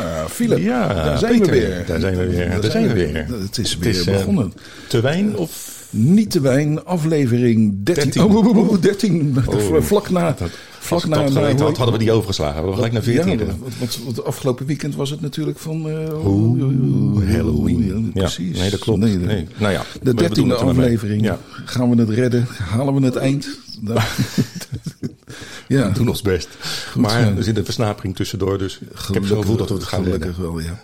Ja, Philip. Ja, daar zijn Peter, we weer. daar zijn we weer, daar zijn we weer. Het is Het weer is, eh, begonnen. Te wijn of... Niet te wijn, aflevering 13. 13. Oh, oh, oh, oh, 13. Oh. vlak na. Dat- vlak ik dat geweten had, hadden we die overgeslagen. We gelijk naar 14 Ja, gegaan. want, want afgelopen weekend was het natuurlijk van... eh, Halloween. Precies. nee, dat klopt. Nee, Nee, nou ja, de dertiende het er aflevering. Gaan we het redden? Halen we het eind? Ja, We doen ons best. maar ja. er zit een versnapering tussendoor, dus ik heb Gelukkig- zo gevoel dat we het gaan Gelukkig redden. wel, ja.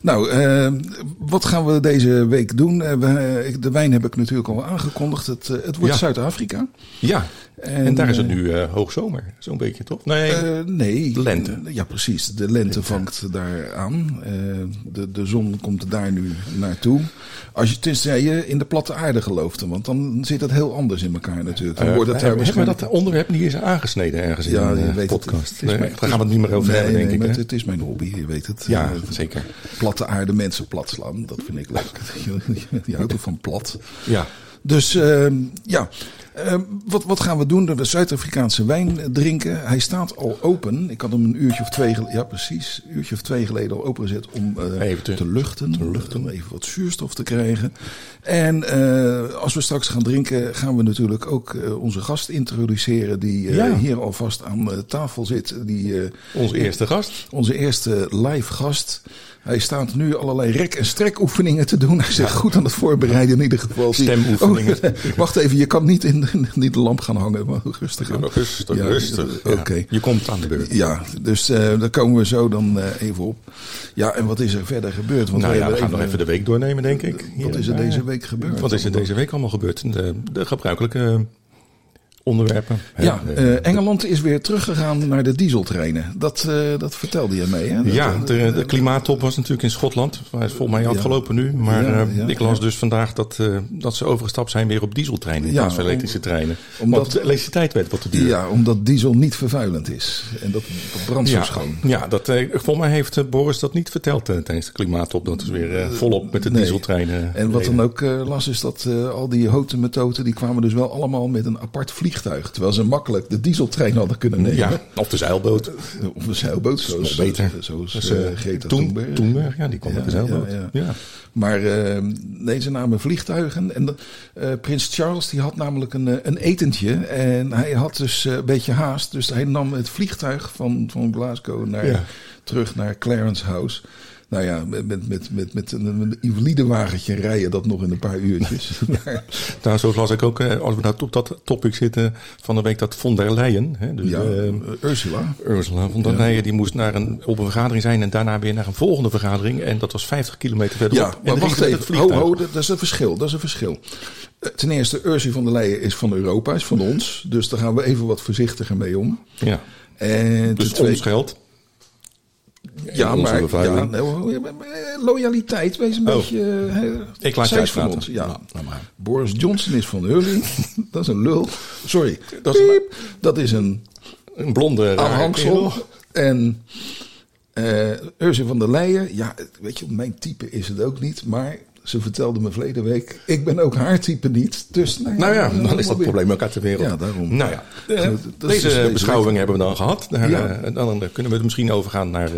Nou, eh, wat gaan we deze week doen? Eh, we, ik- de wijn heb ik natuurlijk al aangekondigd. Het, eh, het wordt Ja. Zuid-Afrika. Ja, en, En, daar is het nu eh, hoogzomer, zo'n beetje toch? Nee, Eh, nee. De lente. Ja, precies. De lente vangt daar aan. De, de zon komt daar nu naartoe. Als je tenzij je in de platte aarde gelooft. Want dan zit het heel anders in elkaar natuurlijk. Dan Eh, wordt het daar waarschijnlijk... dat onderwerp niet eens aangesneden ergens Ja, in de het. podcast? Het is Nee, mijn- daar gaan we het niet meer over Nee, hebben, denk nee, ik. maar het, is mijn hobby, je weet het. Ja, zeker. Platte aarde mensen plat slaan, dat vind ik leuk. Je houdt van plat. Ja, Dus ehm, ja, Ehm, wat, wat gaan we doen? De Zuid-Afrikaanse wijn drinken. Hij staat al open. Ik had hem een uurtje of twee geleden, ja precies, een uurtje of twee geleden al opengezet om eh, Even te- te, luchten, te luchten. om even wat zuurstof te krijgen. En eh, als we straks gaan drinken, gaan we natuurlijk ook eh, onze gast introduceren die eh, Ja. hier alvast aan eh, tafel zit. Die, eh, onze eerste gast. onze eerste live gast. Hij staat nu allerlei rek- en strekoefeningen te doen. Hij is zich goed aan het voorbereiden in ieder geval. Stemoefeningen. Oh, wacht even, je kan niet in de, niet de lamp gaan hangen. Maar rustig aan. Rustig, Ja, rustig. eh, Ja, Oké. Je komt aan de beurt. Ja, dus eh, daar komen we zo dan eh, even op. Ja, en wat is er verder gebeurd? Want nou we ja, we gaan nog even de week doornemen, denk ik. Wat is er deze week gebeurd? Wat is er deze week allemaal gebeurd? De, de gebruikelijke onderwerpen. Ja, eh, Engeland is weer teruggegaan naar de dieseltreinen. Dat, eh, dat vertelde je mee, hè? Dat, ja, eh, de, de klimaattop was natuurlijk in Schotland. Hij is volgens mij afgelopen nu. Maar Ja, ja, ik las dus vandaag dat, dat ze overgestapt zijn weer op dieseltreinen in Ja, plaats van elektrische treinen. omdat- Want de elektriciteit werd wat te duur. Ja, omdat diesel niet vervuilend is. En dat, brandt zo Ja, schoon. ja dat, volgens mij heeft Boris dat niet verteld tijdens de klimaattop. Dat is weer volop met de Nee. dieseltreinen. En wat reden. dan ook las is dat al die houten methoden... die kwamen dus wel allemaal met een apart vliegtuig. Terwijl ze makkelijk de dieseltrein hadden kunnen nemen. Ja, op de zeilboot. Of een zeilboot, zoals, nog beter. zoals Dus, eh, eh, Greta Toen- Thunberg. Thunberg, ja, die kwam Ja, op de zeilboot. ja. Maar eh, nee, ze namen vliegtuigen. En eh, prins Charles die had namelijk een, eh, een etentje. En hij had dus eh, een beetje haast. Dus hij nam het vliegtuig van, van Glasgow naar, terug naar Clarence House. Nou ja, met, met, met, met, met een, een invalidewagentje rijden dat nog in een paar uurtjes. Maar, Nou, zo las ik ook, eh, als we nou op dat topic zitten, van de week dat von der Leyen, hè, dus ja, eh, Ursula. Ursula von der Ja. Leyen, die moest naar een, op een vergadering zijn en daarna weer naar een volgende vergadering. En dat was 50 kilometer verderop. Ja, maar wacht even. Ho, ho, dat is een verschil. Dat is een verschil. Eh, Ten eerste, Ursula van der Leyen is van Europa, is van ons. Dus daar gaan we even wat voorzichtiger mee om. Ja, En dus ons geld. Ja, maar ja, eh, loyaliteit, wees een Oh. beetje. eh, Ik laat je van ons. Ja. Nou, maar. Boris Johnson is van Hurley. dat is een lul. Sorry. Dat is Piep. dat is een Een blonde rare aanhangsel. En eh Ursula van der Leyen, ja, weet je, mijn type is het ook niet, maar ze vertelde me verleden week, ik ben ook haar type niet. Dus nou ja, Nou ja, dan is dat weer- probleem ook uit de wereld. Ja, daarom. Nou ja, eh, deze dus deze beschouwing week. hebben we dan gehad. Daar, Ja. eh, dan eh, kunnen we misschien overgaan naar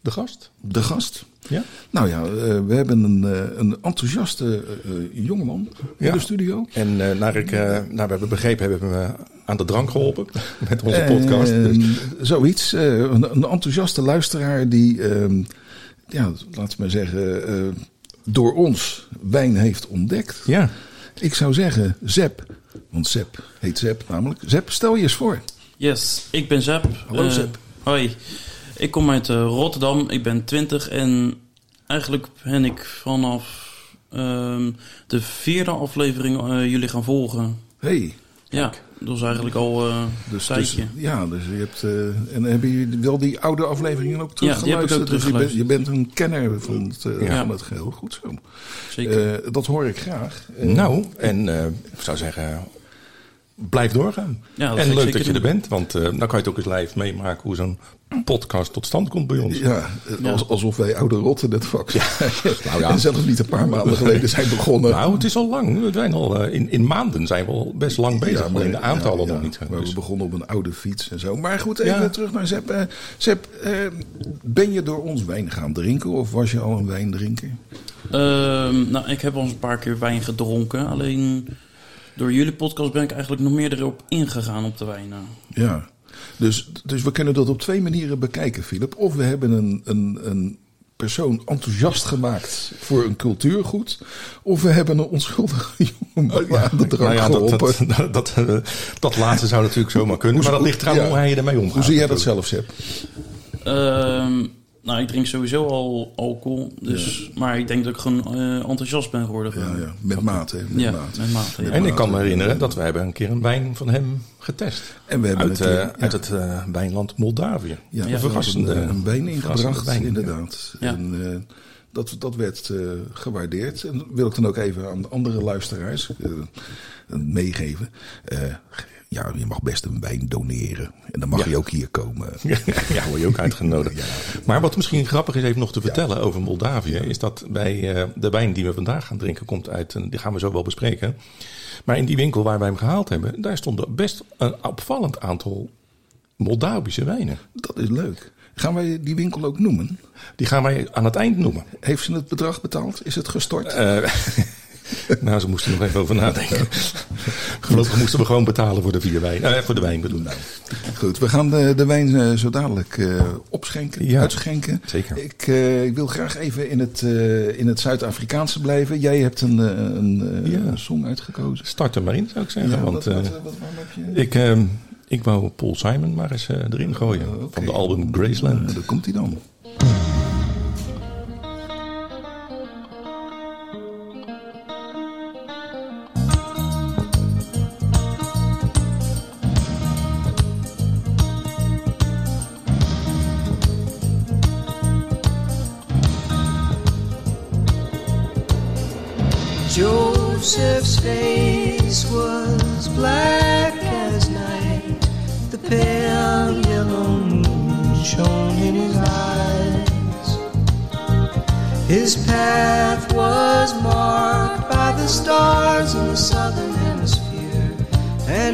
de gast. De gast. Ja? Nou ja, we hebben een, een enthousiaste jongeman in Ja. de studio. En naar, ik, naar we hebben begrepen, hebben we hem aan de drank geholpen met onze podcast. Dus, Zoiets. een, enthousiaste luisteraar die, ehm, ja, laten we maar zeggen, door ons wijn heeft ontdekt. ja. Ik zou zeggen, Zep. Want Zep heet Zep namelijk. Zep, stel je eens voor. Yes, ik ben Zep. Hallo, Eh, Zep. Hoi, ik kom uit eh, Rotterdam. Ik ben 20 en eigenlijk ben ik vanaf ehm, de vierde aflevering eh, jullie gaan volgen. Hey. Ja, dat is eigenlijk al eh Dus, een dus, tijdje. ja, dus je hebt. eh, en hebben jullie wel die oude afleveringen ook Ja, die heb ik teruggeluisterd? ook dus je, bent, je bent een kenner van het, eh, Ja. van het geheel. Goed zo. Zeker. Eh, dat hoor ik graag. Nou, en eh, ik zou zeggen, blijf doorgaan. Ja, dat en leuk dat je er bent, want eh, dan kan je het ook eens live meemaken hoe zo'n podcast tot stand komt bij ons. Ja, als- alsof wij oude rotten het vak zijn. Nou ja. En zelfs niet een paar maanden geleden zijn begonnen. Nou, het is al lang. We zijn al, eh, in, in maanden zijn we al best lang bezig. Ja, maar- alleen de aantallen ja, ja, nog niet. Maar Dus- we begonnen op een oude fiets en zo. Maar goed, even Ja. terug naar Sepp. Sepp, eh, ben je door ons wijn gaan drinken of was je al een wijndrinker? Ehm, nou, ik heb al eens een paar keer wijn gedronken. Alleen door jullie podcast ben ik eigenlijk nog meer erop ingegaan op de wijnen. Ja. Dus, dus we kunnen dat op twee manieren bekijken, Philip. Of we hebben een, een, een persoon enthousiast gemaakt voor een cultuurgoed. Of we hebben een onschuldige jongen maar aan de drank Nou ja, dat, geholpen. dat, dat, eh, dat laatste zou natuurlijk zomaar kunnen. Maar dat ligt eraan Ja. hoe hij ermee omgaat. Hoe zie jij dat zelf, Sepp? Ehm, nou, ik drink sowieso al alcohol. Dus, Maar ik denk dat ik gewoon eh, enthousiast ben geworden. Ja, ja. Met mate. Met Ja, mate. met mate, ja. En ik kan me herinneren dat we hebben een keer een wijn van hem getest. En we hebben uit, keer- eh, ja. uit het eh, wijnland Moldavië. Ja, Ja, een verrassende een, een wijn verrassende ingebracht, wijn, inderdaad. Ja. En eh, dat, dat werd eh, gewaardeerd. En dat wil ik dan ook even aan de andere luisteraars eh, meegeven. Ja, je mag best een wijn doneren. En dan mag Ja. je ook hier komen. ja, word je ook uitgenodigd. Maar wat misschien grappig is even nog te vertellen over Moldavië, is dat bij eh, de wijn die we vandaag gaan drinken komt uit, een, die gaan we zo wel bespreken. Maar in die winkel waar wij hem gehaald hebben, daar stonden best een opvallend aantal Moldavische wijnen. Dat is leuk. Gaan wij die winkel ook noemen? Die gaan wij aan het eind noemen. Heeft ze het bedrag betaald? Is het gestort? Eh, nou, ze moesten er nog even over nadenken. Gelukkig moesten we gewoon betalen voor de vier wijn. eh, voor de wijn bedoel. Nou, goed. We gaan de, de wijn eh, zo dadelijk eh, opschenken, Ja, uitschenken. zeker. Ik, eh, ik wil graag even in het, eh, in het Zuid-Afrikaanse blijven. Jij hebt een, eh, een, eh, Ja. song uitgekozen. Start er maar in, zou ik zeggen. Ja, want wat, eh, wat, wat, heb je... ik, eh, ik wou Paul Simon maar eens eh, erin gooien. Oh. Van de album Graceland. Daar komt hij dan.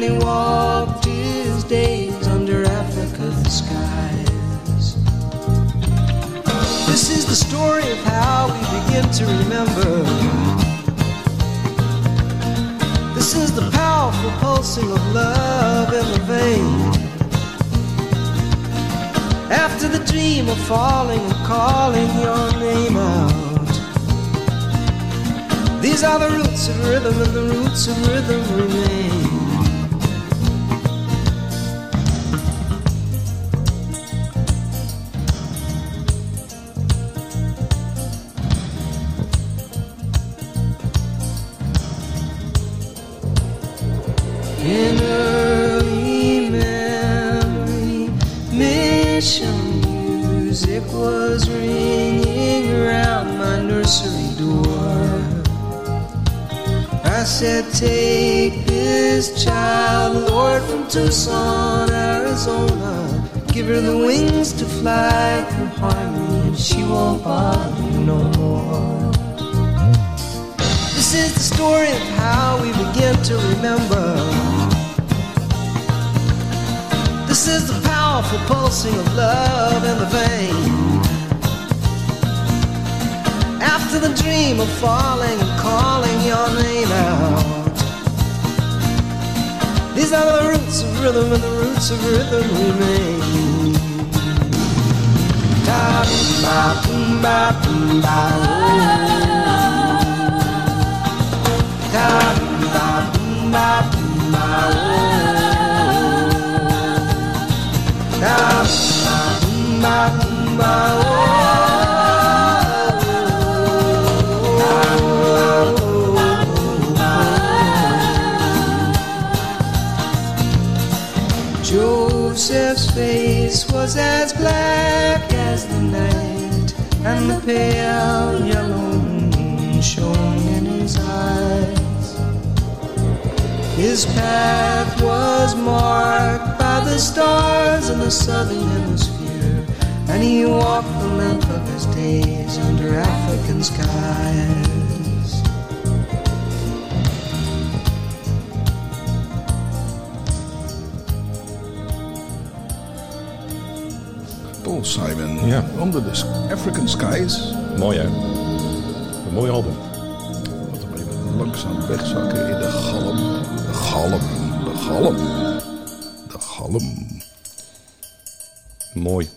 And he walked his days under Africa's skies. This is the story of how we begin to remember. This is the powerful pulsing of love in the vein. After the dream of falling and calling your name out. These are the roots of rhythm, and the roots of rhythm remain. Mission music was ringing around my nursery door. I said, Take this child, Lord, from Tucson, Arizona. Give her the wings to fly through harmony, and she won't bother you no more. This is the story of how we begin to remember. Is the powerful pulsing of love in the vein. After the dream of falling and calling your name out. These are the roots of rhythm, and the roots of rhythm remain. Da ba boom ba boom ba. Da boom ba boom ba Joseph's face was as black as the night, and the pale yellow moon shone in his eyes. His path was marked by the stars in the southern hemisphere, and he walked the length of his days under African skies. Paul Simon. Ja. Under the African Skies. Mooi hè? Een mooi album. Wat even langzaam wegzakken in de galm. De galm. De galm. Mooi.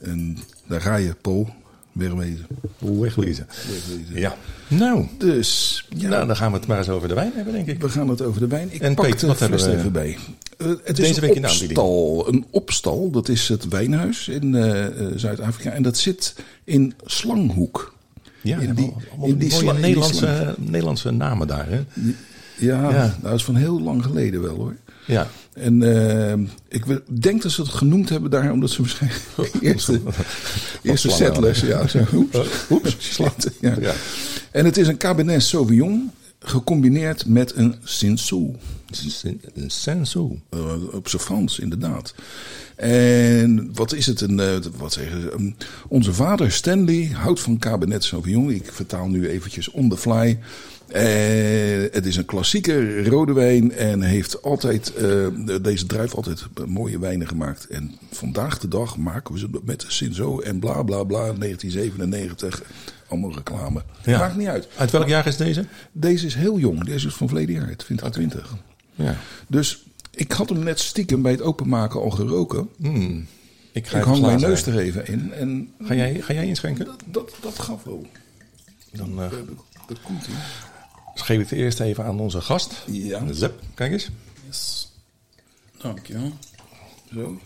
En daar ga je, Paul. Wegwezen. Hoe weglezen. Wegwezen. Ja. Nou, Dus, ja, nou, dan gaan we het maar eens over de wijn hebben, denk ik. we gaan het over de wijn. Ik En pak Peet, de wat hebben we- even bij. Eh, het is Deze week een in de aanbieding. opstal. Een opstal, dat is het wijnhuis in eh, eh, Zuid-Afrika. En dat zit in Slanghoek. Ja, in die- allemaal in die mooie Nederlandse, Nederlandse namen daar, hè? Ja, Ja. dat is van heel lang geleden wel hoor. Ja. En eh, ik denk dat ze het genoemd hebben daar omdat ze waarschijnlijk eerste, eerste settlers. Ja, zo, oeps, oeps, slat, ja. Ja. En het is een Cabernet Sauvignon gecombineerd met een Cinsault. Een senso. Eh, op zijn Frans, inderdaad. En wat is het? Een, eh, wat zeggen ze? Een- onze vader Stanley houdt van Cabernet Sauvignon. Ik vertaal nu eventjes on the fly. Eh, het is een klassieke rode wijn en heeft altijd, eh, deze druif altijd mooie wijnen gemaakt. En vandaag de dag maken we ze met Cinzo en bla bla bla 1997. Allemaal reclame. Ja. Maakt niet uit. Uit welk jaar is deze? Deze is heel jong. Deze is van verleden jaar, 2020. Ja. Dus ik had hem net stiekem bij het openmaken al geroken. Hmm. Ik ga Ik even hang mijn neus er even in. En Ga jij, ga jij inschenken? dat, dat, dat gaf wel. Dan eh, Dat komt ie. Geef ik het eerst even aan onze gast. Ja. Zep, kijk eens. Yes. Dankjewel. Zo.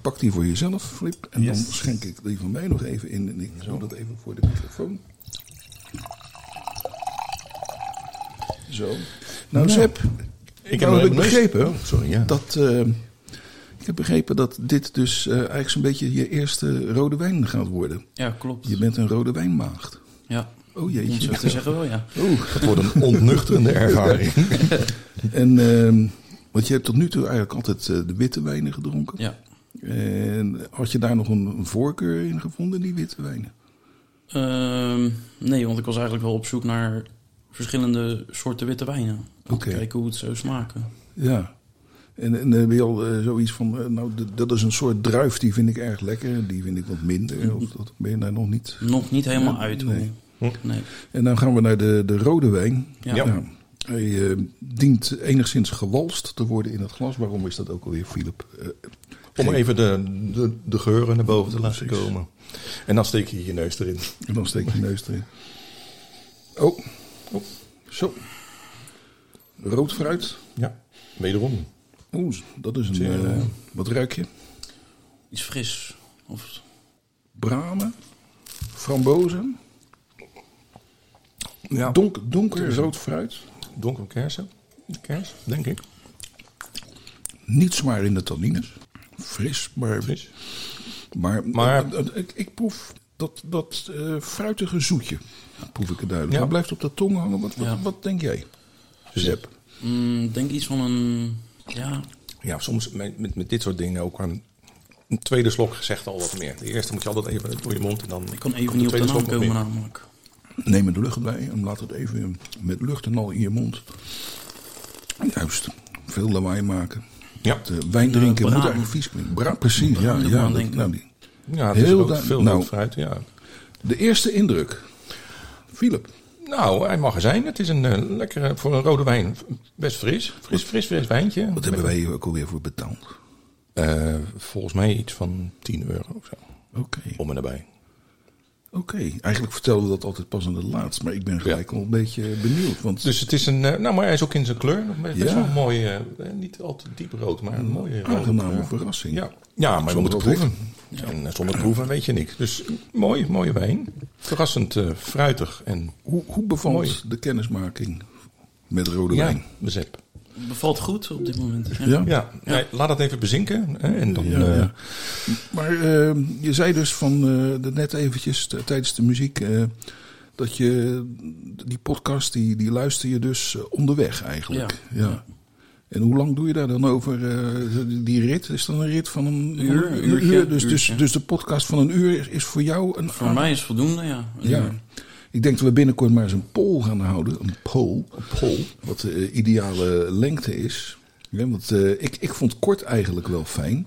Pak die voor jezelf, Flip. En dan schenk ik die van mij nog even in. En ik doe dat even voor de microfoon. Zo. Nou, Nou, Zep. Ik nou, heb ik begrepen Oh, sorry, ja. dat... eh, ik heb begrepen dat dit dus eh, eigenlijk zo'n beetje je eerste rode wijn gaat worden. Ja, klopt. Je bent een rode wijnmaagd. Ja. Oh Om zo te zeggen wel, ja. Oeh. Het wordt een ontnuchterende ervaring. En, ehm, want je hebt tot nu toe eigenlijk altijd eh, de witte wijnen gedronken. Ja. En had je daar nog een, een voorkeur in gevonden, die witte wijnen? Ehm, nee, want ik was eigenlijk wel op zoek naar verschillende soorten witte wijnen. Om Oké. te kijken hoe het zou smaken. Ja. En, en heb je al eh, zoiets van, eh, nou, dat is een soort druif, die vind ik erg lekker. Die vind ik wat minder. Of dat ben je daar nog niet? Nog niet helemaal Ja, uit. nee. Nee. En dan gaan we naar de, de rode wijn. Ja. Hij eh, dient enigszins gewalst te worden in het glas. Waarom is dat ook alweer, Philip? Eh, Om even de, de, de geuren naar boven te laten Precies. komen. En dan steek je je neus erin. En dan steek je neus erin. Oh. oh. Zo. Rood fruit. Ja, wederom. Oeh, dat is een... Zeer, eh, eh, wat ruik je? Iets fris. Of, Bramen. Frambozen. Ja. Donk, donker rood fruit. Donkere kersen. Kers, denk ik. Niet zwaar in de tannines. Fris, maar... Fris. Maar, Maar- eh, eh, ik, ik proef dat, dat eh, fruitige zoetje. Proef ik er duidelijk. Ja. Blijft op de tong hangen? Wat, wat, Ja. wat denk jij? Zep. mm, denk iets van een... Ja, Ja, soms met, met, met dit soort dingen ook aan een tweede slok zegt al wat meer. De eerste moet je altijd even door je mond en dan ik kan even niet op de naam komen namelijk. Neem er de lucht bij en laat het even met lucht en al in je mond. Juist. Veel lawaai maken. Ja, De wijn drinken moet eigenlijk vies klinken. Bra precies, ja. Ja, dat- nou, die- ja het is Heel ook da- veel nou. fruit. Ja. De eerste indruk. Philip. Nou, hij mag er zijn. Het is een eh, lekkere, voor een rode wijn, best fris. Fris, fris, fris wijntje. Wat hebben wij hier ook alweer voor betaald? Eh, volgens mij iets van 10 euro of zo. Oké. Om en nabij. Oké. Eigenlijk vertelden we dat altijd pas aan de laatst. Maar ik ben gelijk al een beetje benieuwd. Want Dus het is een, eh, nou maar hij is ook in zijn kleur. nog Best Ja. wel een mooie, eh, niet al te diep rood, maar een mooie aangename verrassing. Ja, ja maar je moet het Zonder proeven. En eh, zonder proeven weet je niks. Dus mooi, mooie wijn. Verrassend eh, fruitig en Hoe, hoe bevalt Mooi. de kennismaking met rode ja, wijn? bezep. Bevalt goed op dit moment. Ja. Ja? Ja, ja, laat het even bezinken. Hè, en dan, Ja, eh, ja. Maar eh, je zei dus van eh, net eventjes tijdens de muziek eh, dat je die podcast, die, die luister je dus onderweg eigenlijk. Ja. Ja. En hoe lang doe je daar dan over? eh, die rit is dan een rit van een Uur, een uurtje, Dus, dus, uurtje. dus de podcast van een uur is voor jou een Voor mij is voldoende, ja. Een Ja. uur. Ik denk dat we binnenkort maar eens een poll gaan houden. Een poll. Een Wat de ideale lengte is. Ja, want eh, ik, ik vond kort eigenlijk wel fijn.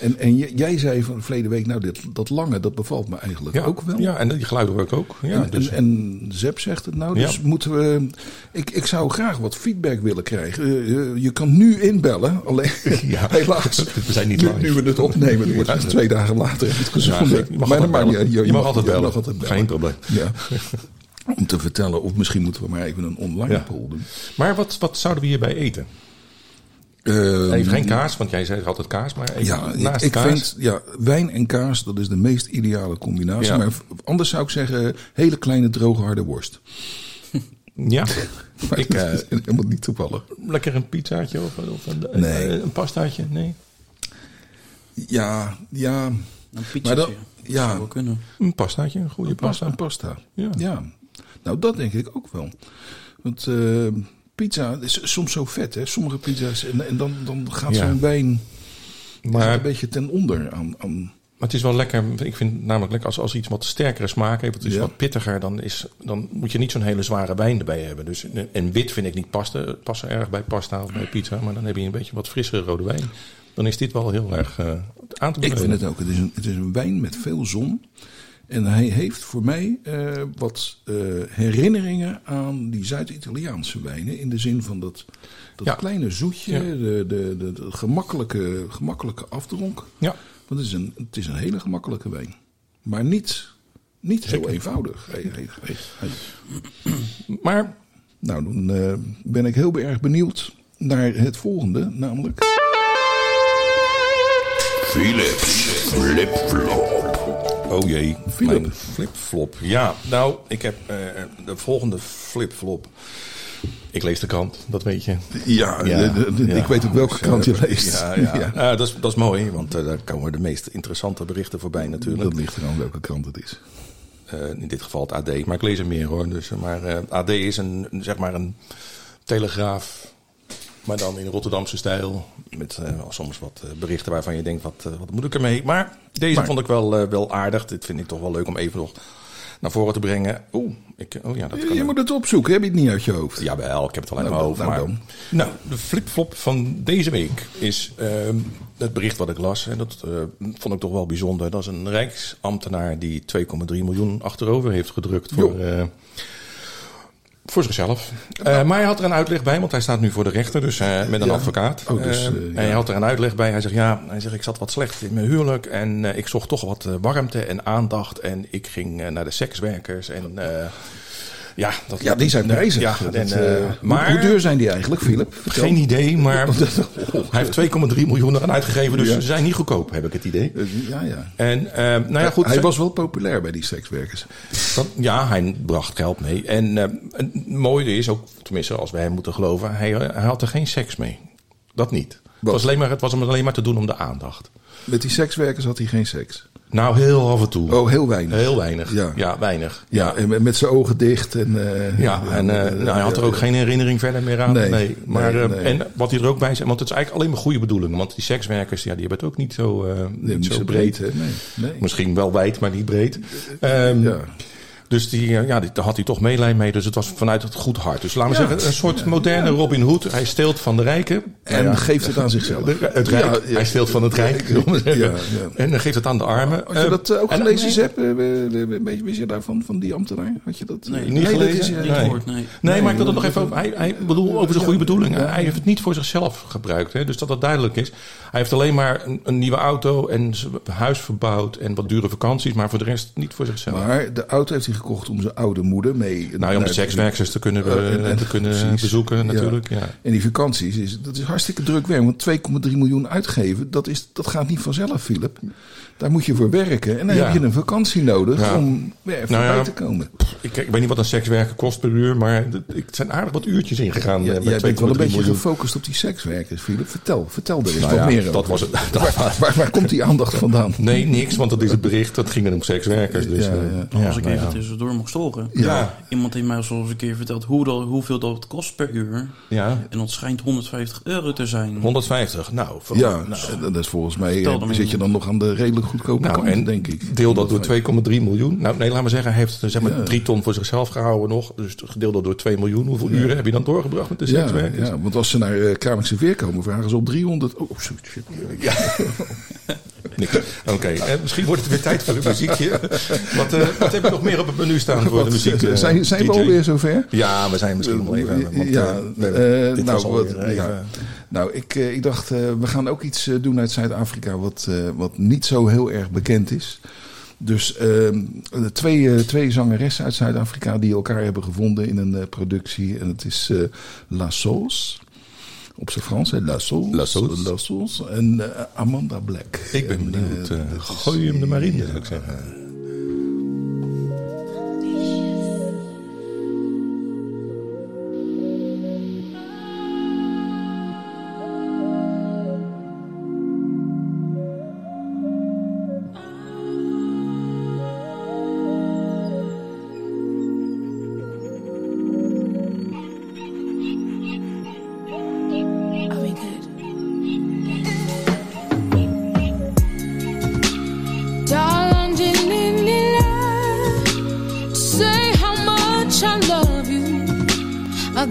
En, en jij zei van verleden week, nou, dit, dat lange, dat bevalt me eigenlijk Ja, ook wel. Ja, en die geluiden ook. Ja, en, dus, en, en Zep zegt het nou, dus Ja. moeten we... Ik, ik zou graag wat feedback willen krijgen. Eh, je, je kan nu inbellen, alleen Ja. helaas. We zijn niet nu, live. nu we het opnemen, het wordt twee dagen later het gezonden. je mag Maar uit. Je mag altijd je bellen. mag altijd bellen. Geen probleem. Ja. Om te vertellen, of misschien moeten we maar even een online Ja. poll doen. Maar wat, wat zouden we hierbij eten? Ehm, Even geen kaas, want jij zegt altijd kaas, maar even Ja, ik, naast ik kaas. vind ja, wijn en kaas, dat is de meest ideale combinatie. Ja. Maar anders zou ik zeggen, hele kleine droge harde worst. Ja, Maar ik, dat eh, is helemaal niet toevallig. lekker een pizzaatje of, of een, een, Nee. een, een pastaatje. Nee, Ja, ja, Een pizzaatje. dat, ja, zou wel kunnen. een pastaatje, een goede een pasta. pasta. Een pasta. Ja. Ja. nou dat denk ik ook wel. Want eh, pizza is soms zo vet, hè? Sommige pizza's, en, en dan, dan gaat Ja. zo'n wijn Maar, een beetje ten onder aan... aan maar het is wel lekker. Ik vind het namelijk lekker als, als iets wat sterkere smaak heeft. Het is Ja. wat pittiger. Dan, is, dan moet je niet zo'n hele zware wijn erbij hebben. Dus, en wit vind ik niet passen, passen erg bij pasta of bij pizza. Maar dan heb je een beetje wat frissere rode wijn. Dan is dit wel heel erg eh, aan te Ik bevelen. vind het ook. Het is een, het is een wijn met veel zon. En hij heeft voor mij eh, wat eh, herinneringen aan die Zuid-Italiaanse wijnen. In de zin van dat, dat Ja. kleine zoetje, Ja. de, de, de, de gemakkelijke, gemakkelijke afdronk. Ja, Want het is, een, het is een hele gemakkelijke wijn. Maar niet, niet zo Zeker. eenvoudig. Hey, hey, hey, hey. maar Nou, dan eh, ben ik heel erg benieuwd naar het volgende. Namelijk... Philips flip-flop. Oh jee, mijn flip-flop. Ja, nou, ik heb eh, de volgende flip-flop. Ik lees de krant, dat weet je. Ja, Ja, de- de- de- ja. ik weet ook welke krant je leest. Ja, ja. Ah, dat, is, dat is mooi, want eh, daar komen de meest interessante berichten voorbij natuurlijk. Dat ligt er aan welke krant het is. Eh, in dit geval het AD, maar ik lees er meer hoor. Dus, eh, maar eh, AD is een, zeg maar een telegraaf, maar dan in Rotterdamse stijl. Met eh, soms wat eh, berichten waarvan je denkt, wat, eh, wat moet ik ermee? Maar deze Maar- vond ik wel, wel aardig. Dit vind ik toch wel leuk om even nog naar voren te brengen. Oeh, ik, oh ja, dat kan Je ook. moet het opzoeken, heb je het niet uit je hoofd? Jawel, ik heb het al uit Nou, mijn hoofd. nou maar, dan. nou, de flipflop van deze week is ehm, het bericht wat ik las. En dat vond ik toch wel bijzonder. Dat is een rijksambtenaar die 2,3 miljoen achterover heeft gedrukt voor, voor zichzelf. Eh, maar hij had er een uitleg bij, want hij staat nu voor de rechter, dus eh, met een Ja. advocaat. Oh, dus, Eh, En ja. hij had er een uitleg bij. Hij zegt, ja, hij zegt, ik zat wat slecht in mijn huwelijk en ik zocht toch wat warmte en aandacht. En ik ging naar de sekswerkers en... ja, dat, Ja, die zijn prijzig. Ja, Dat, en, eh, eh, hoe- maar Hoe duur zijn die eigenlijk, Philip? Vertel. geen idee, maar hij heeft 2,3 miljoen eraan uitgegeven, dus Ja. ze zijn niet goedkoop, heb ik het idee. Eh, Ja, ja. En nou ja, goed. hij ze- was wel populair bij die sekswerkers. dat- ja, hij bracht geld mee. En eh, het mooie is ook, tenminste als wij hem moeten geloven, hij, hij had er geen seks mee. Dat niet. Het was, alleen maar, het was hem alleen maar te doen om de aandacht. Met die sekswerkers had hij geen seks. Nou, heel af en toe. Oh, heel weinig. Heel weinig. Ja. Ja, weinig. Ja, Ja, en met- zijn ogen dicht. En, eh, Ja, en eh, nou, hij had er ook geen herinnering verder meer aan. Nee, Nee, maar, nee, eh, nee. En wat hij er ook bij zei, want het is eigenlijk alleen maar goede bedoelingen. Want die sekswerkers, ja, die hebben het ook niet zo, eh, Nee, niet zo breed. hè? Misschien wel wijd, maar niet breed. Ehm, Ja. Dus die, eh, ja, die, daar had hij toch meelijn mee. Dus het was vanuit het goed hart. Dus laten we Ja. zeggen, een soort moderne Robin Hood. Hij steelt van de rijken. En ja, geeft het aan zichzelf. de- het rijk. Ja, ja. Hij steelt van het rijk. En dan geeft het aan de armen. Had je Eh, dat eh, ook en- gelezen, we- we- Wist je daarvan, van die ambtenaar? Had je dat? Nee, niet dat gelezen? Nee. gehoord, nee. Nee, maar ik wil het dat- nog even over. Hij, hij bedoel over zijn goede bedoelingen. Hij heeft het niet voor zichzelf gebruikt. Hè, dus dat dat duidelijk is. Hij heeft alleen maar een, een nieuwe auto en zijn huis verbouwd en wat dure vakanties. Maar voor de rest niet voor zichzelf. Maar de auto heeft hij gekocht om zijn oude moeder mee... nou ja, om de sekswerkers te kunnen, Eh, en- en- te kunnen precies. bezoeken Ja. natuurlijk. Ja. En die vakanties, is, dat is hartstikke druk werk. Want 2,3 miljoen uitgeven, dat, is, dat gaat niet vanzelf, Philip. Daar moet je voor werken. En dan Ja. heb je een vakantie nodig Ja. om weer even Nou ja, bij te komen. Ik, ik weet niet wat een sekswerker kost per uur, maar het het zijn aardig wat uurtjes ingegaan. Ja, eh, jij met bent wel een 2,3 beetje miljoen. gefocust op die sekswerkers, Philip. Vertel, vertel er eens Nou wat ja, meer over. dat was het. Waar, waar, waar komt die aandacht vandaan? Nee, niks, want dat is het bericht. Dat ging er om sekswerkers. Dus, Ja, eh, ja. Als ik nou even tussendoor mag storen. Ja. Iemand heeft mij zoals een keer verteld hoe dat, hoeveel dat kost per uur. Ja, En dat schijnt 150 euro te zijn. 150. Nou, voor- Ja, nou, dat is volgens mij eh, dan zit je dan nog aan de redelijk goedkope Nou, kant, en denk ik. Deel dat door 2,3 miljoen. Nou, nee, laat maar zeggen, hij heeft zeg maar, Ja. 3 ton voor zichzelf gehouden nog. Dus gedeeld dat door 2 miljoen. Hoeveel uren heb je dan doorgebracht met de Ja, sekswerkers? ja, want als ze naar uh, Kralingse Veer komen, vragen ze op 300. Oh, shit, shit. Niks. Oké, eh, misschien wordt het weer tijd voor een muziekje. Wat, eh, wat heb je nog meer op het menu staan voor de muziek? eh, zijn zijn we alweer zover? Ja, we zijn misschien wel even. Want, ja, eh, dit nou, wat, alweer ja. even- nou ik, ik dacht, we gaan ook iets doen uit Zuid-Afrika wat, wat niet zo heel erg bekend is. Dus ehm, twee, twee zangeressen uit Zuid-Afrika die elkaar hebben gevonden in een productie. En het is La Sauce. Op zijn Frans? La Sauce. La Sauce. La Sauce. En eh, Amanda Black. Ik ben En, benieuwd. eh, eh, gooi hem er maar in, zou ik zeggen.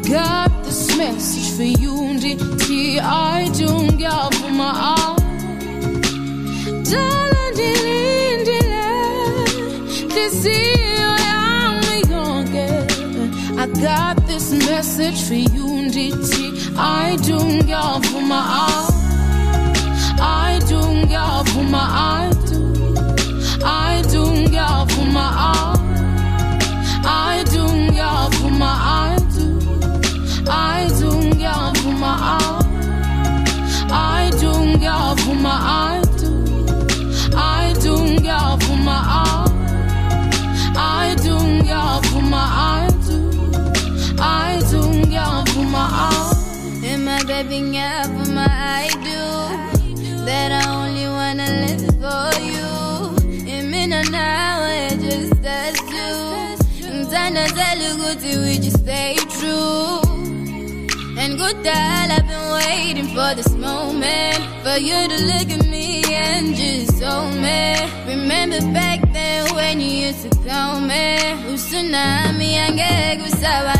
Got this message for you, DT. I don't give my all. Darling, this is I'm young I got this message for you, DT. I don't give my all. I don't give my I do. I don't give my all. We just stay true? And good that I've been waiting for this moment For you to look at me and just hold me. Remember back then when you used to call me Usunami angeke kusaba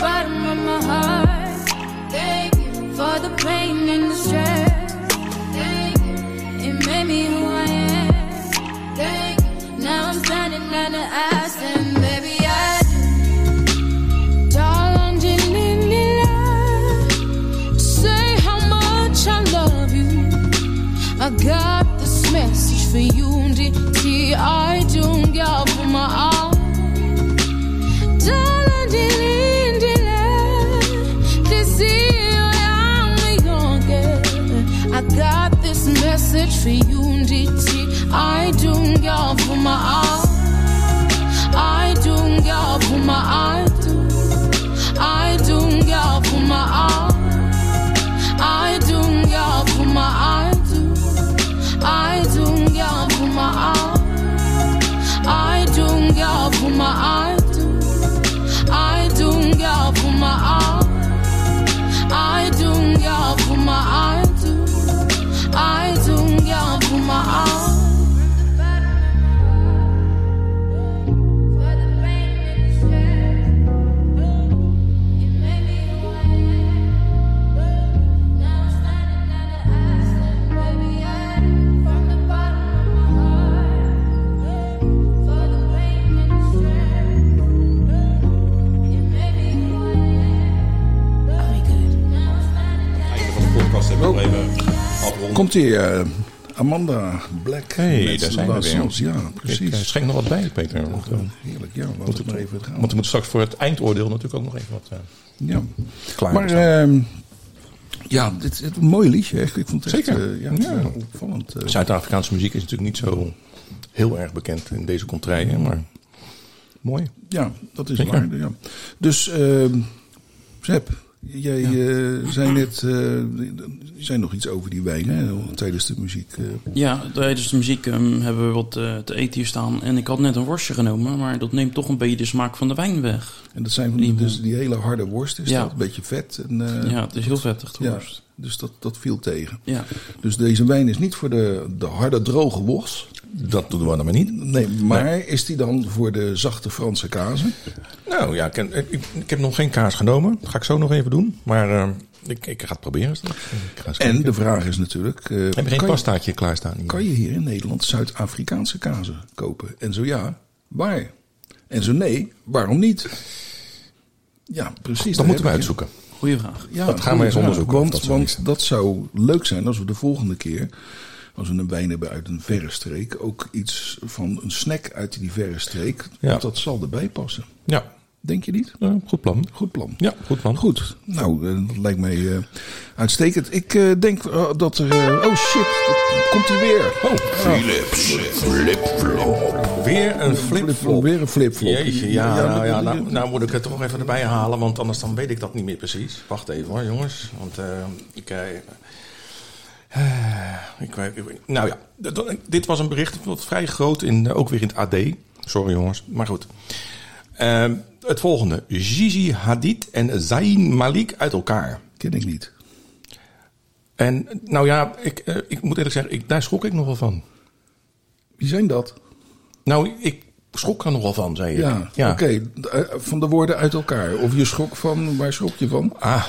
bottom for you. I do y'all for my eye. Komt hier eh, Amanda Black. Hey, met daar zijn we weer. Ja, Ik eh, precies. schenk nog wat bij, Peter. Eh, Heerlijk, ja. Laten we het- maar even gaan. want er moet straks voor het eindoordeel natuurlijk ook nog even wat ja. klaar Maar ehm, ja, dit is een mooi liedje. Echt. Ik vond het echt, Zeker. ja, Ja. ja, opvallend. Zuid-Afrikaanse muziek is natuurlijk niet zo heel erg bekend in deze contraien, maar mooi. Ja, dat is Zeker. waar. Ja. Dus, ehm Sepp, jij eh, zei net, zei nog iets over die wijn hè, tijdens de muziek. eh. Ja, tijdens de muziek ehm, hebben we wat te eten hier staan. En ik had net een worstje genomen, maar dat neemt toch een beetje de smaak van de wijn weg. en dat zijn die, dus die hele harde worst, is Ja. dat? Een beetje vet. En, ja, het is heel vettig, de ja, worst. dus dat, dat viel tegen. Ja. Dus deze wijn is niet voor de, de harde, droge worst. Dat doen we dan maar niet. Nee, maar is die dan voor de zachte Franse kazen? Nou ja, ik, ik, ik heb nog geen kaas genomen. Dat ga ik zo nog even doen. Maar eh, ik, ik ga het proberen. En de vraag is natuurlijk... eh, Heb je geen kan, je, pastaatje klaarstaan? hier? kan je hier in Nederland Zuid-Afrikaanse kazen kopen? En zo ja, waar? En zo nee, waarom niet? Ja, precies. Dat moeten we uitzoeken. Goeie vraag. Ja, Dat gaan we eens onderzoeken Want, dat zou leuk zijn als we de volgende keer, als we een wijn hebben uit een verre streek, ook iets van een snack uit die verre streek. Ja. Want dat zal erbij passen. Ja, Denk je niet? goed plan. Goed plan. Ja, goed plan. Goed, nou, eh, dat lijkt mij eh, uitstekend. Ik eh, denk dat er. eh, oh shit, komt hij weer. Oh, Philips flipflop. Weer een flipflop. Weer een flipflop. Jeetje, ja, nou, ja, nou, nou moet ik het toch even erbij halen, want anders dan weet ik dat niet meer precies. Wacht even hoor, jongens. Want eh, ik, ik, weet- ik Nou ja, dit was een bericht wat vrij groot, in, eh, ook weer in het AD. Sorry jongens, maar goed. Eh, het volgende. Gigi Hadid en Zayn Malik uit elkaar. Ken ik niet. En nou ja, ik, eh, ik moet eerlijk zeggen, ik, daar schrok ik nogal van. Wie zijn dat? Nou, ik schrok er nogal van, zei ik. Ja, oké. eh, van de woorden uit elkaar. Of je schrok van, waar schrok je van? Ah,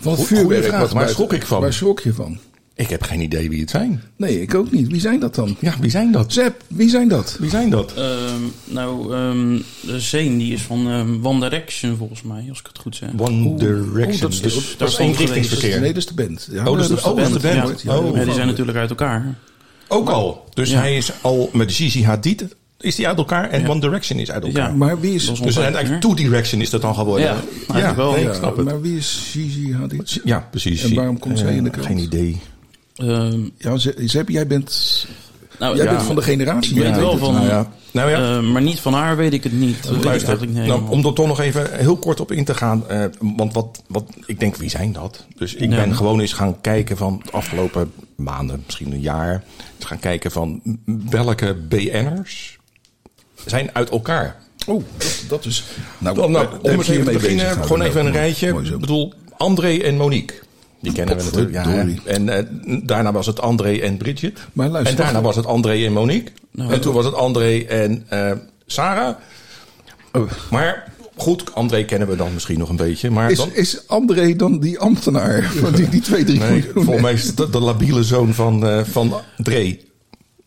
Van het vuurwerk. vraag, wat waar schrok ik van? Waar schrok je van? Ik heb geen idee wie het zijn. Nee, ik ook niet. Wie zijn dat dan? Ja, wie zijn dat? Zep, wie zijn dat? Wie zijn dat? Ehm, nou, ehm, de Zeen die is van ehm One Direction volgens mij, als ik het goed zeg. One Direction. oh, dat is de- dus dat dat is richtingsverkeer. Nee, dat is de band. Ja, Oh, dat is de- oh, de band. ja. Oh. Ja, die zijn natuurlijk uit elkaar. Ook al. Dus Ja. hij is al met Gigi Hadid is die uit elkaar en Ja. One Direction is uit elkaar. Ja. Maar wie is... Dus eigenlijk. Two Direction is dat dan geworden. Ja, eigenlijk wel. nee, Ja, ik snap het. Maar wie is Gigi Hadid? Ja, precies. En waarom komt zij in de Eh, krant? Geen idee. Ehm, Ja, jij bent, nou, jij ja, bent van de generatie. Ik weet wel het. van, Nou ja. Nou ja. eh, maar niet van haar weet ik het niet. Dat weet ik niet nou, om er toch nog even heel kort op in te gaan. eh, want wat, wat, ik denk, wie zijn dat? Dus ik Ja. ben gewoon eens gaan kijken van de afgelopen maanden, misschien een jaar. Gaan kijken van welke BN'ers zijn uit elkaar. Oh, dat, dat is... Nou, Dan, nou, daar om eens je even te beginnen, gewoon even een gehouden. rijtje. Ik bedoel, André en Monique. Die kennen we natuurlijk. Ja, en eh, daarna was het André en Bridget. Maar luister, en daarna was het André en Monique. Nou, en toen was het André en eh, Sarah. Oh. Maar goed, André kennen we dan misschien nog een beetje. Maar Is, dan, is André dan die ambtenaar van die, die twee, drie nee, miljoen? volgens mij is het de, de labiele zoon van, eh van Dre.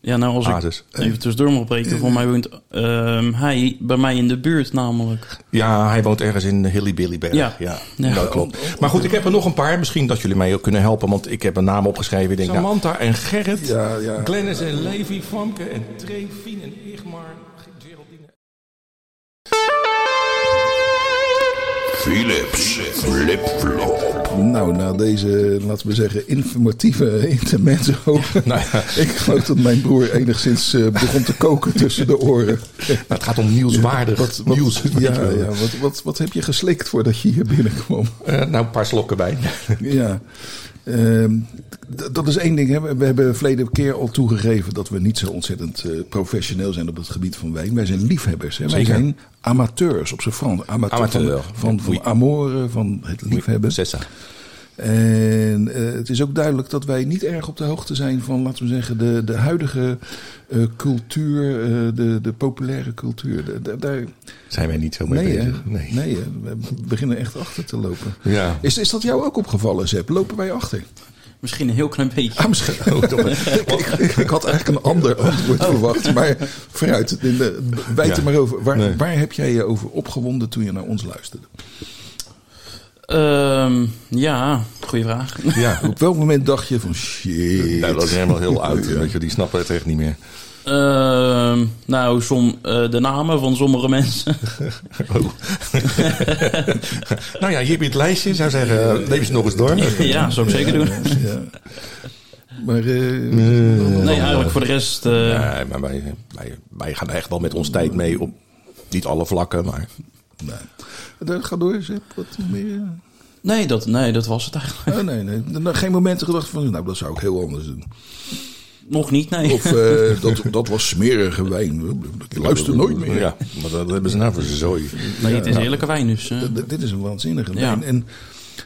Ja, nou als ik even tussendoor mag breken. Voor mij woont ehm, hij bij mij in de buurt namelijk. Ja, hij woont ergens in Hillybillyberg. Ja. Ja, Ja. dat klopt. Maar goed, ik heb er nog een paar. Misschien dat jullie mij ook kunnen helpen. Want ik heb een naam opgeschreven. Ik denk, Samantha en Gerrit. Ja, ja. Glennis en Levi, Famke en Tree, Fien en Igmar. Philips Flip-Flop. Nou, na deze, laten we zeggen, informatieve intermezzo. Nou ja. Ik geloof dat mijn broer enigszins eh, begon te koken tussen de oren. het gaat om nieuwswaardig Wat, wat, nieuws. ja, ja, wat, wat, wat heb je geslikt voordat je hier binnenkwam? Eh, nou, een paar slokken bij. Ja, Ehm, dat is één ding. Hè. We- hebben verleden keer al toegegeven dat we niet zo ontzettend eh, professioneel zijn op het gebied van wijn. Wij zijn liefhebbers. Hè. Wij zijn amateurs op zijn Frans. Amateur, Amateur. Van, van, van van het liefhebben. En eh, het is ook duidelijk dat wij niet erg op de hoogte zijn van, laten we zeggen, de, de huidige eh, cultuur, eh, de, de populaire cultuur. Da- da- daar, Zijn wij niet zo mee nee, hè? bezig? Nee. we beginnen echt achter te lopen. Ja. Is, is dat jou ook opgevallen, Zep? Lopen wij achter? Misschien een heel klein beetje. Ah, misschien. Oh, ik, ik, ik had eigenlijk een ander antwoord verwacht. Maar vooruit, in de, wijd er Ja. maar over. Waar, Nee. waar heb jij je over opgewonden toen je naar ons luisterde? Ehm, ja, goede vraag. Ja. Op welk moment dacht je van shit? Nou, dat is helemaal heel oud. Weet je, die snappen het echt niet meer. Ehm, nou, som, eh, de namen van sommige mensen. Oh. nou ja, hier heb je het lijstje. Zou zeggen, eh, leef eens nog eens door. ja, zou ik zeker doen. Ja. Maar eh, Nee, eigenlijk voor de rest... eh, Nee, maar wij, wij, wij gaan echt wel met ons tijd mee op niet alle vlakken, maar nee. Dat Ga door, Zep. Wat meer? nee, dat, nee, dat was het eigenlijk. Oh, nee, nee. Geen momenten gedacht van, nou, dat zou ik heel anders doen. Nog niet, nee. Of eh, dat, dat was smerige wijn. Ik luister nooit meer. Ja, maar dat hebben ze nou voor zijn zooi. nee, het is heerlijke wijn, dus... eh, dit is een waanzinnige Ja. wijn. En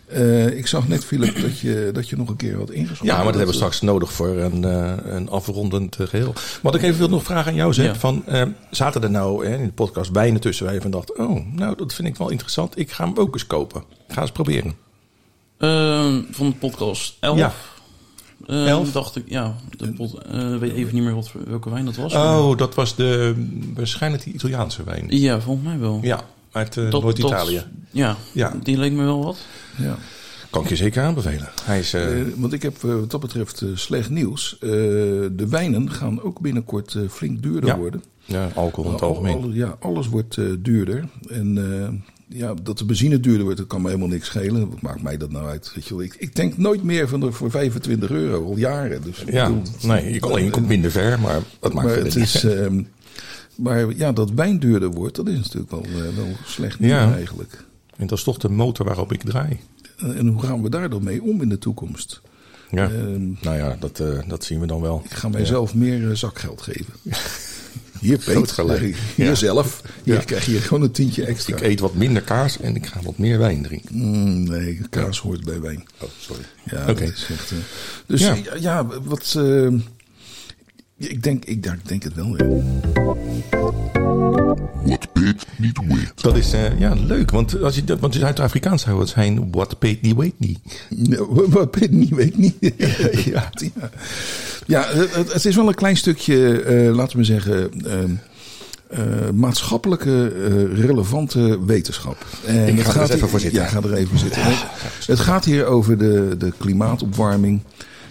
eh, ik zag net, Philip, dat je, dat je nog een keer had ingeschreven. Ja, maar dat hebben we straks nodig voor een, eh, een afrondend eh, geheel. Wat ik even wil nog vragen aan jou. Ja. Van, zaten er nou hè, in de podcast wijnen tussen waar je van dacht... oh, nou, dat vind ik wel interessant. Ik ga hem ook eens kopen. Ik ga eens proberen. Ehm, van de podcast 11. Ja. Ehm, 11? dacht ik, ja. De eh, weet even niet meer wat, welke wijn dat was. Oh, dat was de, waarschijnlijk die Italiaanse wijn. Ja, volgens mij wel. Ja, uit Noord-Italië. Ja, Ja. die leek me wel wat. Ja. Kan ik je zeker aanbevelen. Hij is... eh, Eh, want ik heb eh, wat dat betreft slecht nieuws. De wijnen gaan ook binnenkort flink duurder Ja. worden. ja, alcohol in het Al- algemeen. al- ja, alles wordt duurder. En ja, dat de benzine duurder wordt, dat kan me helemaal niks schelen. Wat maakt mij dat nou uit? Weet je wel? Ik, ik denk nooit meer van de, voor 25 euro, al jaren. Dus, Ja, bedoel, nee, je, kan, alleen, komt minder ver, maar dat maakt maar het niet is... ehm, maar ja, dat wijn duurder wordt, dat is natuurlijk wel, wel slecht nieuws Ja. eigenlijk. En dat is toch de motor waarop ik draai. En hoe gaan we daar dan mee om in de toekomst? Ja. Ehm, nou ja, dat, eh, dat zien we dan wel. ik ga mijzelf meer eh, zakgeld geven. Hier, Peet, gelijk. hier Ja. zelf. Hier krijg je gewoon een tientje extra. Ik eet wat minder kaas en ik ga wat meer wijn drinken. Mm, nee, kaas hoort bij wijn. Oh, sorry. Ja, Oké. eh, dus Ja. ja, ja, wat. Ik, denk, ik, denk het wel. Ja. What Pit niet weet. Dat is eh, ja, leuk, want als je dat, want Zuid-Afrikaans zou het zijn, what paid niet, weet niet. Ben ik niet, weet ik niet. ja, ja. ja het, is wel een klein stukje, eh, laten we zeggen, ehm, eh, maatschappelijke eh, relevante wetenschap. En Ik ga er even hier- voor zitten. Ja, ga er even zitten. Het gaat hier over de, de klimaatopwarming.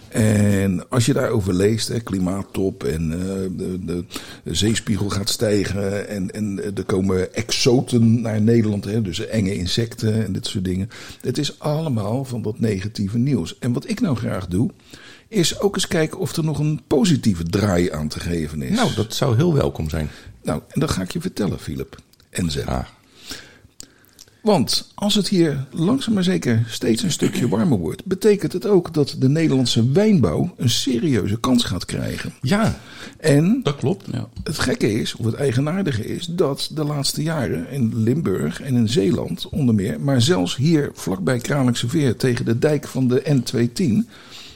En als je daarover leest, hè, klimaattop en eh, de, de, zeespiegel gaat stijgen en, en er komen exoten naar Nederland, hè, dus enge insecten en dit soort dingen. Het is allemaal van dat negatieve nieuws. En wat ik nou graag doe, is ook eens kijken of er nog een positieve draai aan te geven is. Nou, dat zou heel welkom zijn. Nou, en dat ga ik je vertellen, Philip. En. Ah, Want als het hier langzaam maar zeker steeds een stukje warmer wordt, betekent het ook dat de Nederlandse wijnbouw een serieuze kans gaat krijgen. ja, En dat klopt. Ja. het gekke is, of het eigenaardige is, dat de laatste jaren in Limburg en in Zeeland onder meer, maar zelfs hier vlakbij Kralingse Veer tegen de dijk van de N210,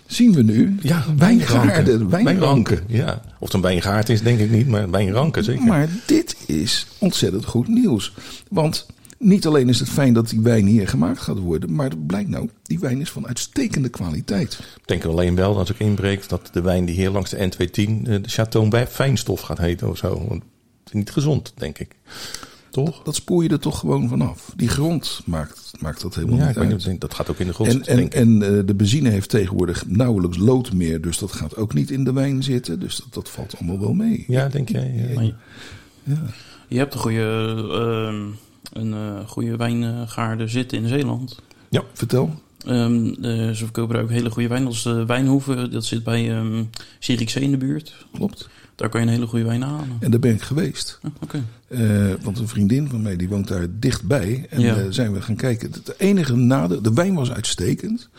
zien we nu Ja, wijngaarden, wijnranken. Wijnranken, ja. Of het een wijngaard is, denk ik niet, maar wijnranken zeker. Maar dit is ontzettend goed nieuws. Want niet alleen is het fijn dat die wijn hier gemaakt gaat worden, maar het blijkt nou, die wijn is van uitstekende kwaliteit. Ik denk alleen wel, als ik inbreek, dat de wijn die hier langs de N210 eh, de Chateau bij Fijnstof gaat heten of zo. Want het is niet gezond, denk ik. Toch? Dat spoel je er toch gewoon vanaf. Die grond maakt, maakt dat helemaal Ja, niet uit. niet, dat gaat ook in de grond En, zitten, en, eh, de benzine heeft tegenwoordig nauwelijks lood meer, dus dat gaat ook niet in de wijn zitten. Dus dat, dat valt allemaal wel mee. Ja, denk jij? Ja. Je, hebt een goede ehm, een eh, goede wijngaarden zitten in Zeeland. Ja, Vertel. Eh, ze verkopen daar ook hele goede wijn. Is de Wijnhoeve. Dat zit bij Zierikzee in de buurt. Klopt. Daar kan je een hele goede wijn halen. En daar ben ik geweest. Ah, Oké. Eh, want een vriendin van mij die woont daar dichtbij. En Ja. zijn we gaan kijken. Het enige nadeel, de wijn was uitstekend.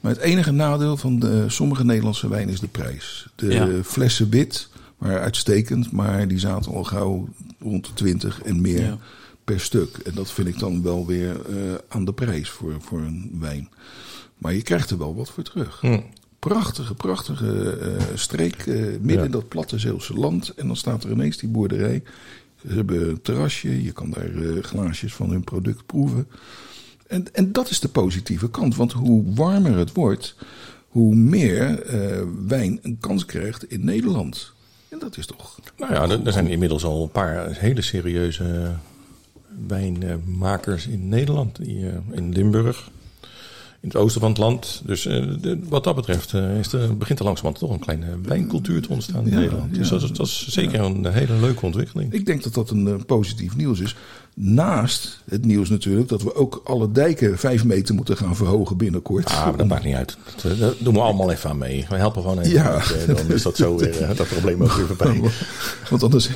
Maar het enige nadeel van de, sommige Nederlandse wijn is de prijs. De Ja. flessen wit waren uitstekend, maar die zaten al gauw rond de 20 en meer Ja. Per stuk. En dat vind ik dan wel weer eh, aan de prijs voor, voor een wijn. Maar je krijgt er wel wat voor terug. Hm. Prachtige, prachtige eh, streek eh, midden Ja. in dat platte Zeeuwse land. En dan staat er ineens die boerderij. Ze hebben een terrasje, je kan daar glaasjes van hun product proeven. En, en dat is de positieve kant, want hoe warmer het wordt, hoe meer wijn een kans krijgt in Nederland. En dat is toch. Nou ja, er, er zijn inmiddels al een paar hele serieuze wijnmakers in Nederland. Die, in Limburg, in het oosten van het land. Dus eh, de- wat dat betreft eh, is begint er langzamerhand toch een kleine wijncultuur te ontstaan in Ja, Nederland. Dus ja. dat is, dat is zeker een hele leuke ontwikkeling. Ik denk dat dat een eh, positief nieuws is. Naast het nieuws natuurlijk dat we ook alle dijken vijf meter moeten gaan verhogen binnenkort. Ah, maar dat maakt niet uit. Dat, eh, doen we allemaal even aan mee. We helpen gewoon even. Ja. eh, Dan is dat zo weer, eh, dat probleem ook weer voorbij. Want anders,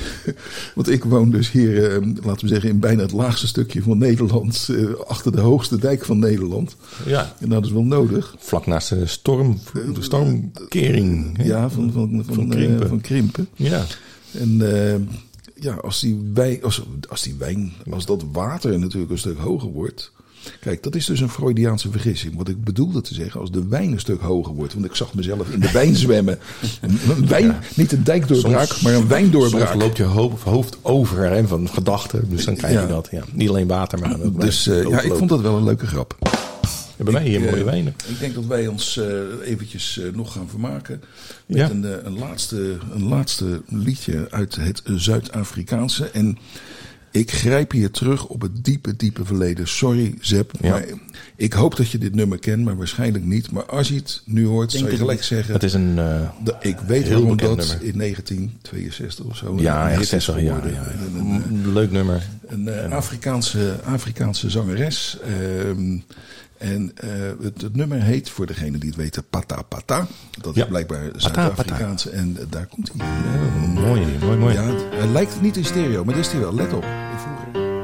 want ik woon dus hier, laten we zeggen, in bijna het laagste stukje van Nederland, achter de hoogste dijk van Nederland. Ja, En dat is wel nodig. vlak naast de storm, de stormkering. Ja, van, van, van, Van Krimpen. van Krimpen. Ja. En ja, als die, wijn, als, als die wijn, als dat water natuurlijk een stuk hoger wordt. Kijk, dat is dus een Freudiaanse vergissing. Wat ik bedoelde te zeggen, als de wijn een stuk hoger wordt. Want ik zag mezelf in de wijn zwemmen. Een, wijn, niet een dijkdoorbraak, Soms- maar een wijndoorbraak. Soms loopt je hoofd, over hè, van gedachten. Dus dan krijg je Ja. dat. Ja. Niet alleen water, maar ook Dus eh, ja, ik vond dat wel een leuke grap. Bij mij hier mooie Eh, wijnen. Ik denk dat wij ons eh, eventjes eh, nog gaan vermaken met Ja. een, een, laatste, een laatste liedje uit het Zuid-Afrikaanse. En ik grijp hier terug op het diepe, diepe verleden. Sorry, Zep, Ja. maar ik hoop dat je dit nummer kent, maar waarschijnlijk niet. Maar als je het nu hoort, zou je gelijk niet. zeggen... Het is een... eh, dat- ik weet heel waarom dat nummer. in 1962 of zo ja, echt hit is 60 jaar. geworden. Ja, een, leuk nummer. een Afrikaanse, Afrikaanse zangeres. Ehm, en eh, het, het nummer heet, voor degene die het weten, Pata Pata. Dat Ja. is blijkbaar Pata, Zuid-Afrikaanse. En eh, daar komt hij. Mooi, mooi, mooi. Ja, het- hij lijkt niet in stereo, maar dat is hij wel. Let op. Ik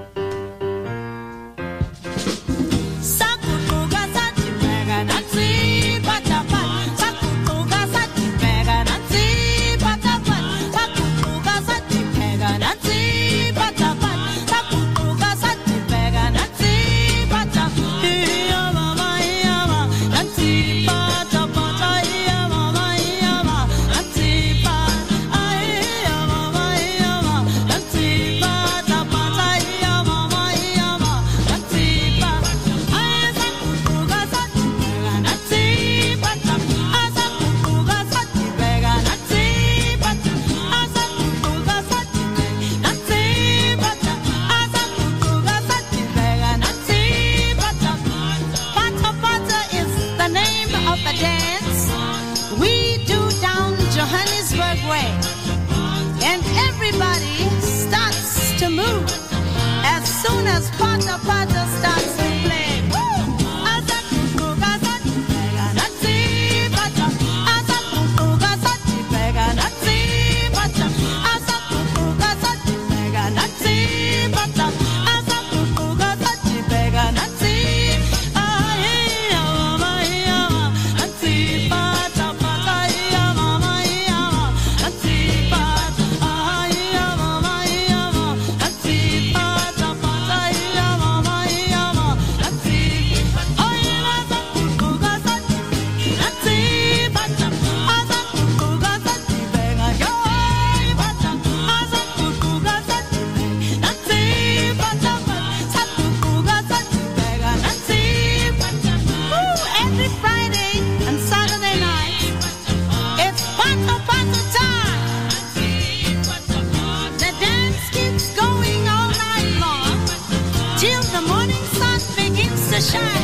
shine.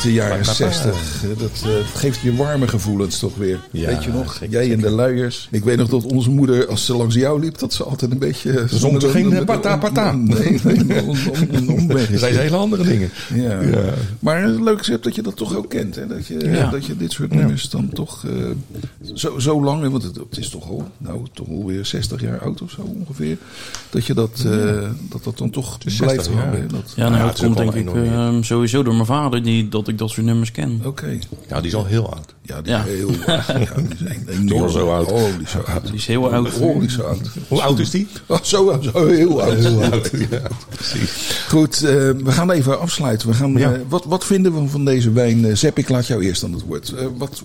Uit de jaren Patata. 60. Eh, Dat, eh, dat geeft je warme gevoelens toch weer. Ja, Weet je nog? zeker, Jij en de luiers. Ik weet nog dat onze moeder, als ze langs jou liep, dat ze altijd een beetje... zong ze geen, eh, pata, pata. Nee, nee, omweg. Er zijn hele andere dingen. Ja. Ja. Maar het leuke is dat je dat toch ook kent. Hè? Dat, je, Ja. dat je dit soort nummers dan toch eh, zo, zo lang... Want het, het is toch al, nou, toch alweer 60 jaar oud of zo ongeveer. Dat je dat, eh, dat, dat dan toch blijft 60 jaar. hangen. Dat, Ja, nou, dat het komt denk ik ehm, sowieso door mijn vader die, dat ik dat soort nummers ken. Oké. Ja, die is al heel oud. Ja, die Ja. is heel oud. Ja, die is enorm. al zo oud. Oh, die is zo oud. Die is heel oud. Oh, die is zo oud. Hoe oud is die? Oh, zo oud. Zo heel oud. Heel oud. Ja, precies. Goed, eh, we gaan even afsluiten. We gaan, Ja. eh, wat, wat vinden we van deze wijn? Eh Sepp, ik laat jou eerst aan het woord. Eh, wat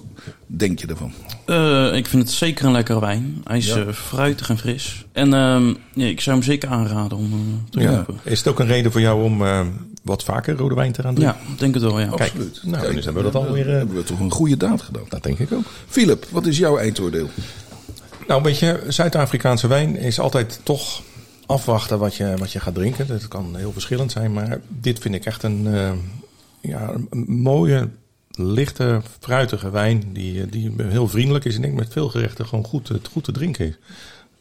denk je ervan? Eh, ik vind het zeker een lekkere wijn. Hij is Ja. eh, fruitig en fris. En ehm, ja, ik zou hem zeker aanraden om eh, te Ja. kopen. Is het ook een reden voor jou om eh, wat vaker rode wijn te gaan drinken? Ja, denk het wel, ja. Kijk, Absoluut. nou, Kijk, dan hebben we dat alweer... hebben we toch een goede daad gedaan. dat denk ik ook. Philip, wat is jouw eindoordeel? Nou, weet je, Zuid-Afrikaanse wijn is altijd toch afwachten wat je, wat je gaat drinken. Dat kan heel verschillend zijn, maar dit vind ik echt een, eh, ja, een mooie, lichte, fruitige wijn die, eh, die heel vriendelijk is en ik denk met veel gerechten gewoon goed, te- goed te drinken is.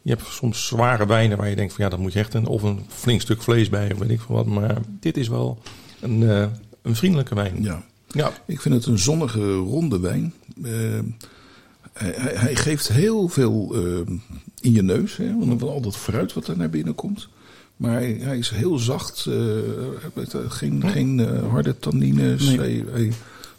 Je hebt soms zware wijnen waar je denkt van ja, dat moet je echt een, of een flink stuk vlees bij of weet ik veel wat. Maar dit is wel een, eh, een vriendelijke wijn. Ja. Ja, Ik vind het een zonnige, ronde wijn. Eh, hij, hij- geeft heel veel eh, in je neus. Hè, want al dat fruit wat er naar binnen komt. Maar hij, hij is heel zacht. eh, geen geen eh, harde tannines. Nee. Hij, hij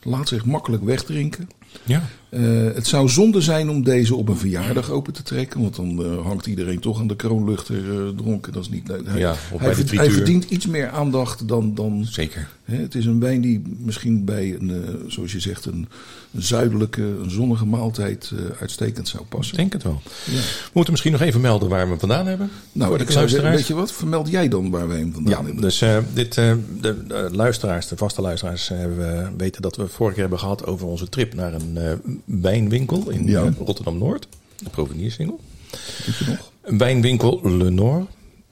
laat zich makkelijk wegdrinken. ja. Eh, het zou zonde zijn om deze op een verjaardag open te trekken. Want dan eh, hangt iedereen toch aan de kroonluchter eh, dronken. Dat is niet. Hij, Ja, hij, verd- verdient iets meer aandacht dan, dan zeker. Hè, het is een wijn die misschien bij een, zoals je zegt, een zuidelijke, een zonnige maaltijd eh, uitstekend zou Ik passen. denk het wel. Ja. We moeten misschien nog even melden waar we hem vandaan hebben. Nou, voor de ik zou weet je wat? Vermeld jij dan waar wij hem vandaan Ja, hebben? dus eh, dit, eh, de, de luisteraars, de vaste luisteraars, we weten dat we vorige keer hebben gehad over onze trip naar een wijnwinkel in Ja. Rotterdam-Noord. De? Een wijnwinkel Le Noir.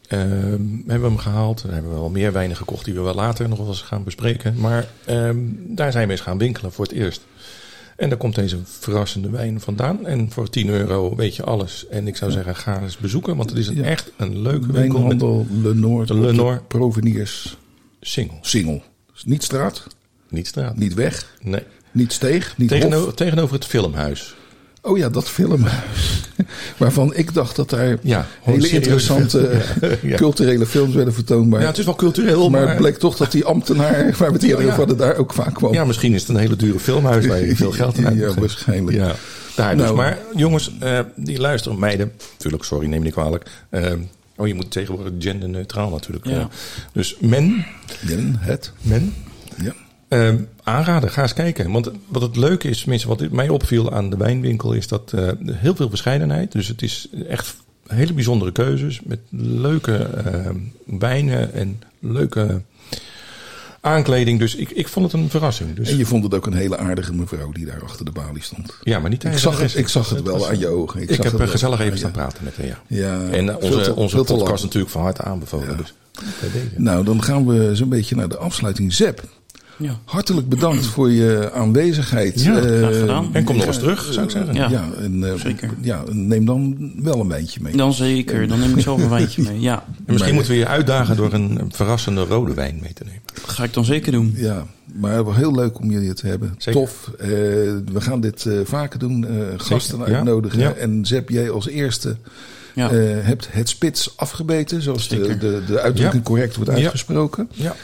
Eh, hebben we hem gehaald. We hebben wel meer wijnen gekocht die we wel later nog wel eens gaan bespreken. Maar ehm, daar zijn we eens gaan winkelen voor het eerst. En daar komt deze verrassende wijn vandaan. En voor 10 euro weet je alles. En ik zou zeggen, ga eens bezoeken. Want het is een, echt een leuke winkel met Wijnhandel Le Noord. Le op de Noord. Proveniers single. Singel. Dus niet straat, Niet straat. niet weg, Nee. niet steeg, niet Tegenover, hof. tegenover het filmhuis. Oh ja, dat filmhuis. Waarvan ik dacht dat daar Ja, hele interessante Ja. culturele films werden vertoond. Maar, Ja, het is wel cultureel, maar maar... het bleek toch dat die ambtenaar, waar we het eerder Ja, ja. over hadden, daar ook vaak kwam. Ja, misschien is het een hele dure filmhuis waar je veel geld aan Ja, uitgeeft. waarschijnlijk. Ja, daar dus. Nou. Maar jongens, eh, die luisteren, meiden, natuurlijk, sorry, neem me niet kwalijk. Eh, oh, je moet tegenwoordig genderneutraal natuurlijk. Ja. eh. dus men, Den, het. men, Ja. eh, aanraden, ga eens kijken. Want wat het leuke is, tenminste wat mij opviel aan de wijnwinkel, is dat eh, heel veel verscheidenheid. Dus het is echt hele bijzondere keuzes met leuke eh, wijnen en leuke aankleding. Dus ik, ik vond het een verrassing. Dus, En je vond het ook een hele aardige mevrouw die daar achter de balie stond. ja, maar niet Ik zag het, ik zag het wel was- aan je ogen. Ik, heb eh, gezellig even aan staan praten met haar, ja. Ja, En onze, te- onze podcast natuurlijk van harte aanbevolen. Ja. Dus. Nou, dan gaan we zo'n beetje naar de afsluiting. Zep, Ja. hartelijk bedankt voor je aanwezigheid. Ja, Eh, graag gedaan. En kom nog eens terug, zou ik zeggen. Ja, Ja, en, eh, zeker. ja, neem dan wel een wijntje mee. Dan zeker. Dan neem ik zelf een wijntje mee. Ja, En misschien Maar- moeten we je uitdagen door een verrassende rode wijn mee te nemen. dat ga ik dan zeker doen. Ja, maar wel heel leuk om hier te hebben. Zeker. Tof. Eh, we gaan dit eh, vaker doen. eh, gasten uitnodigen. Ja. En Zep, jij als eerste Ja. eh, hebt het spits afgebeten. Zoals de, de, de uitdrukking Ja. correct wordt Ja. uitgesproken. Ja.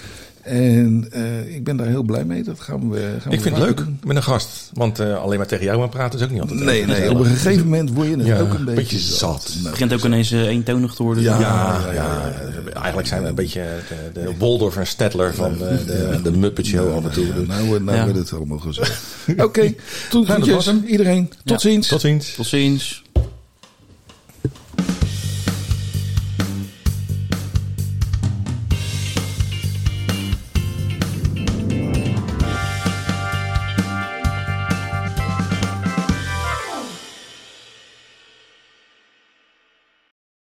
En eh, ik ben daar heel blij mee. Dat gaan we. Gaan Ik we vind het leuk doen. met een gast. Want eh, alleen maar tegen jou aan praten is ook niet altijd Nee, nee, op een gegeven moment word je het Ja, ook een beetje, beetje zat. Nou, Het begint ook ineens eh, eentonig te worden. Ja. Ja, ja, ja, Eigenlijk zijn we een beetje de, de Waldorf en Stedtler van de, de, de Muppet Show af en toe. ja, nou, nou Ja. wordt het allemaal gezegd. Oké, tot dat groetjes was hem. iedereen. Tot Ja. ziens. Tot ziens. Tot ziens.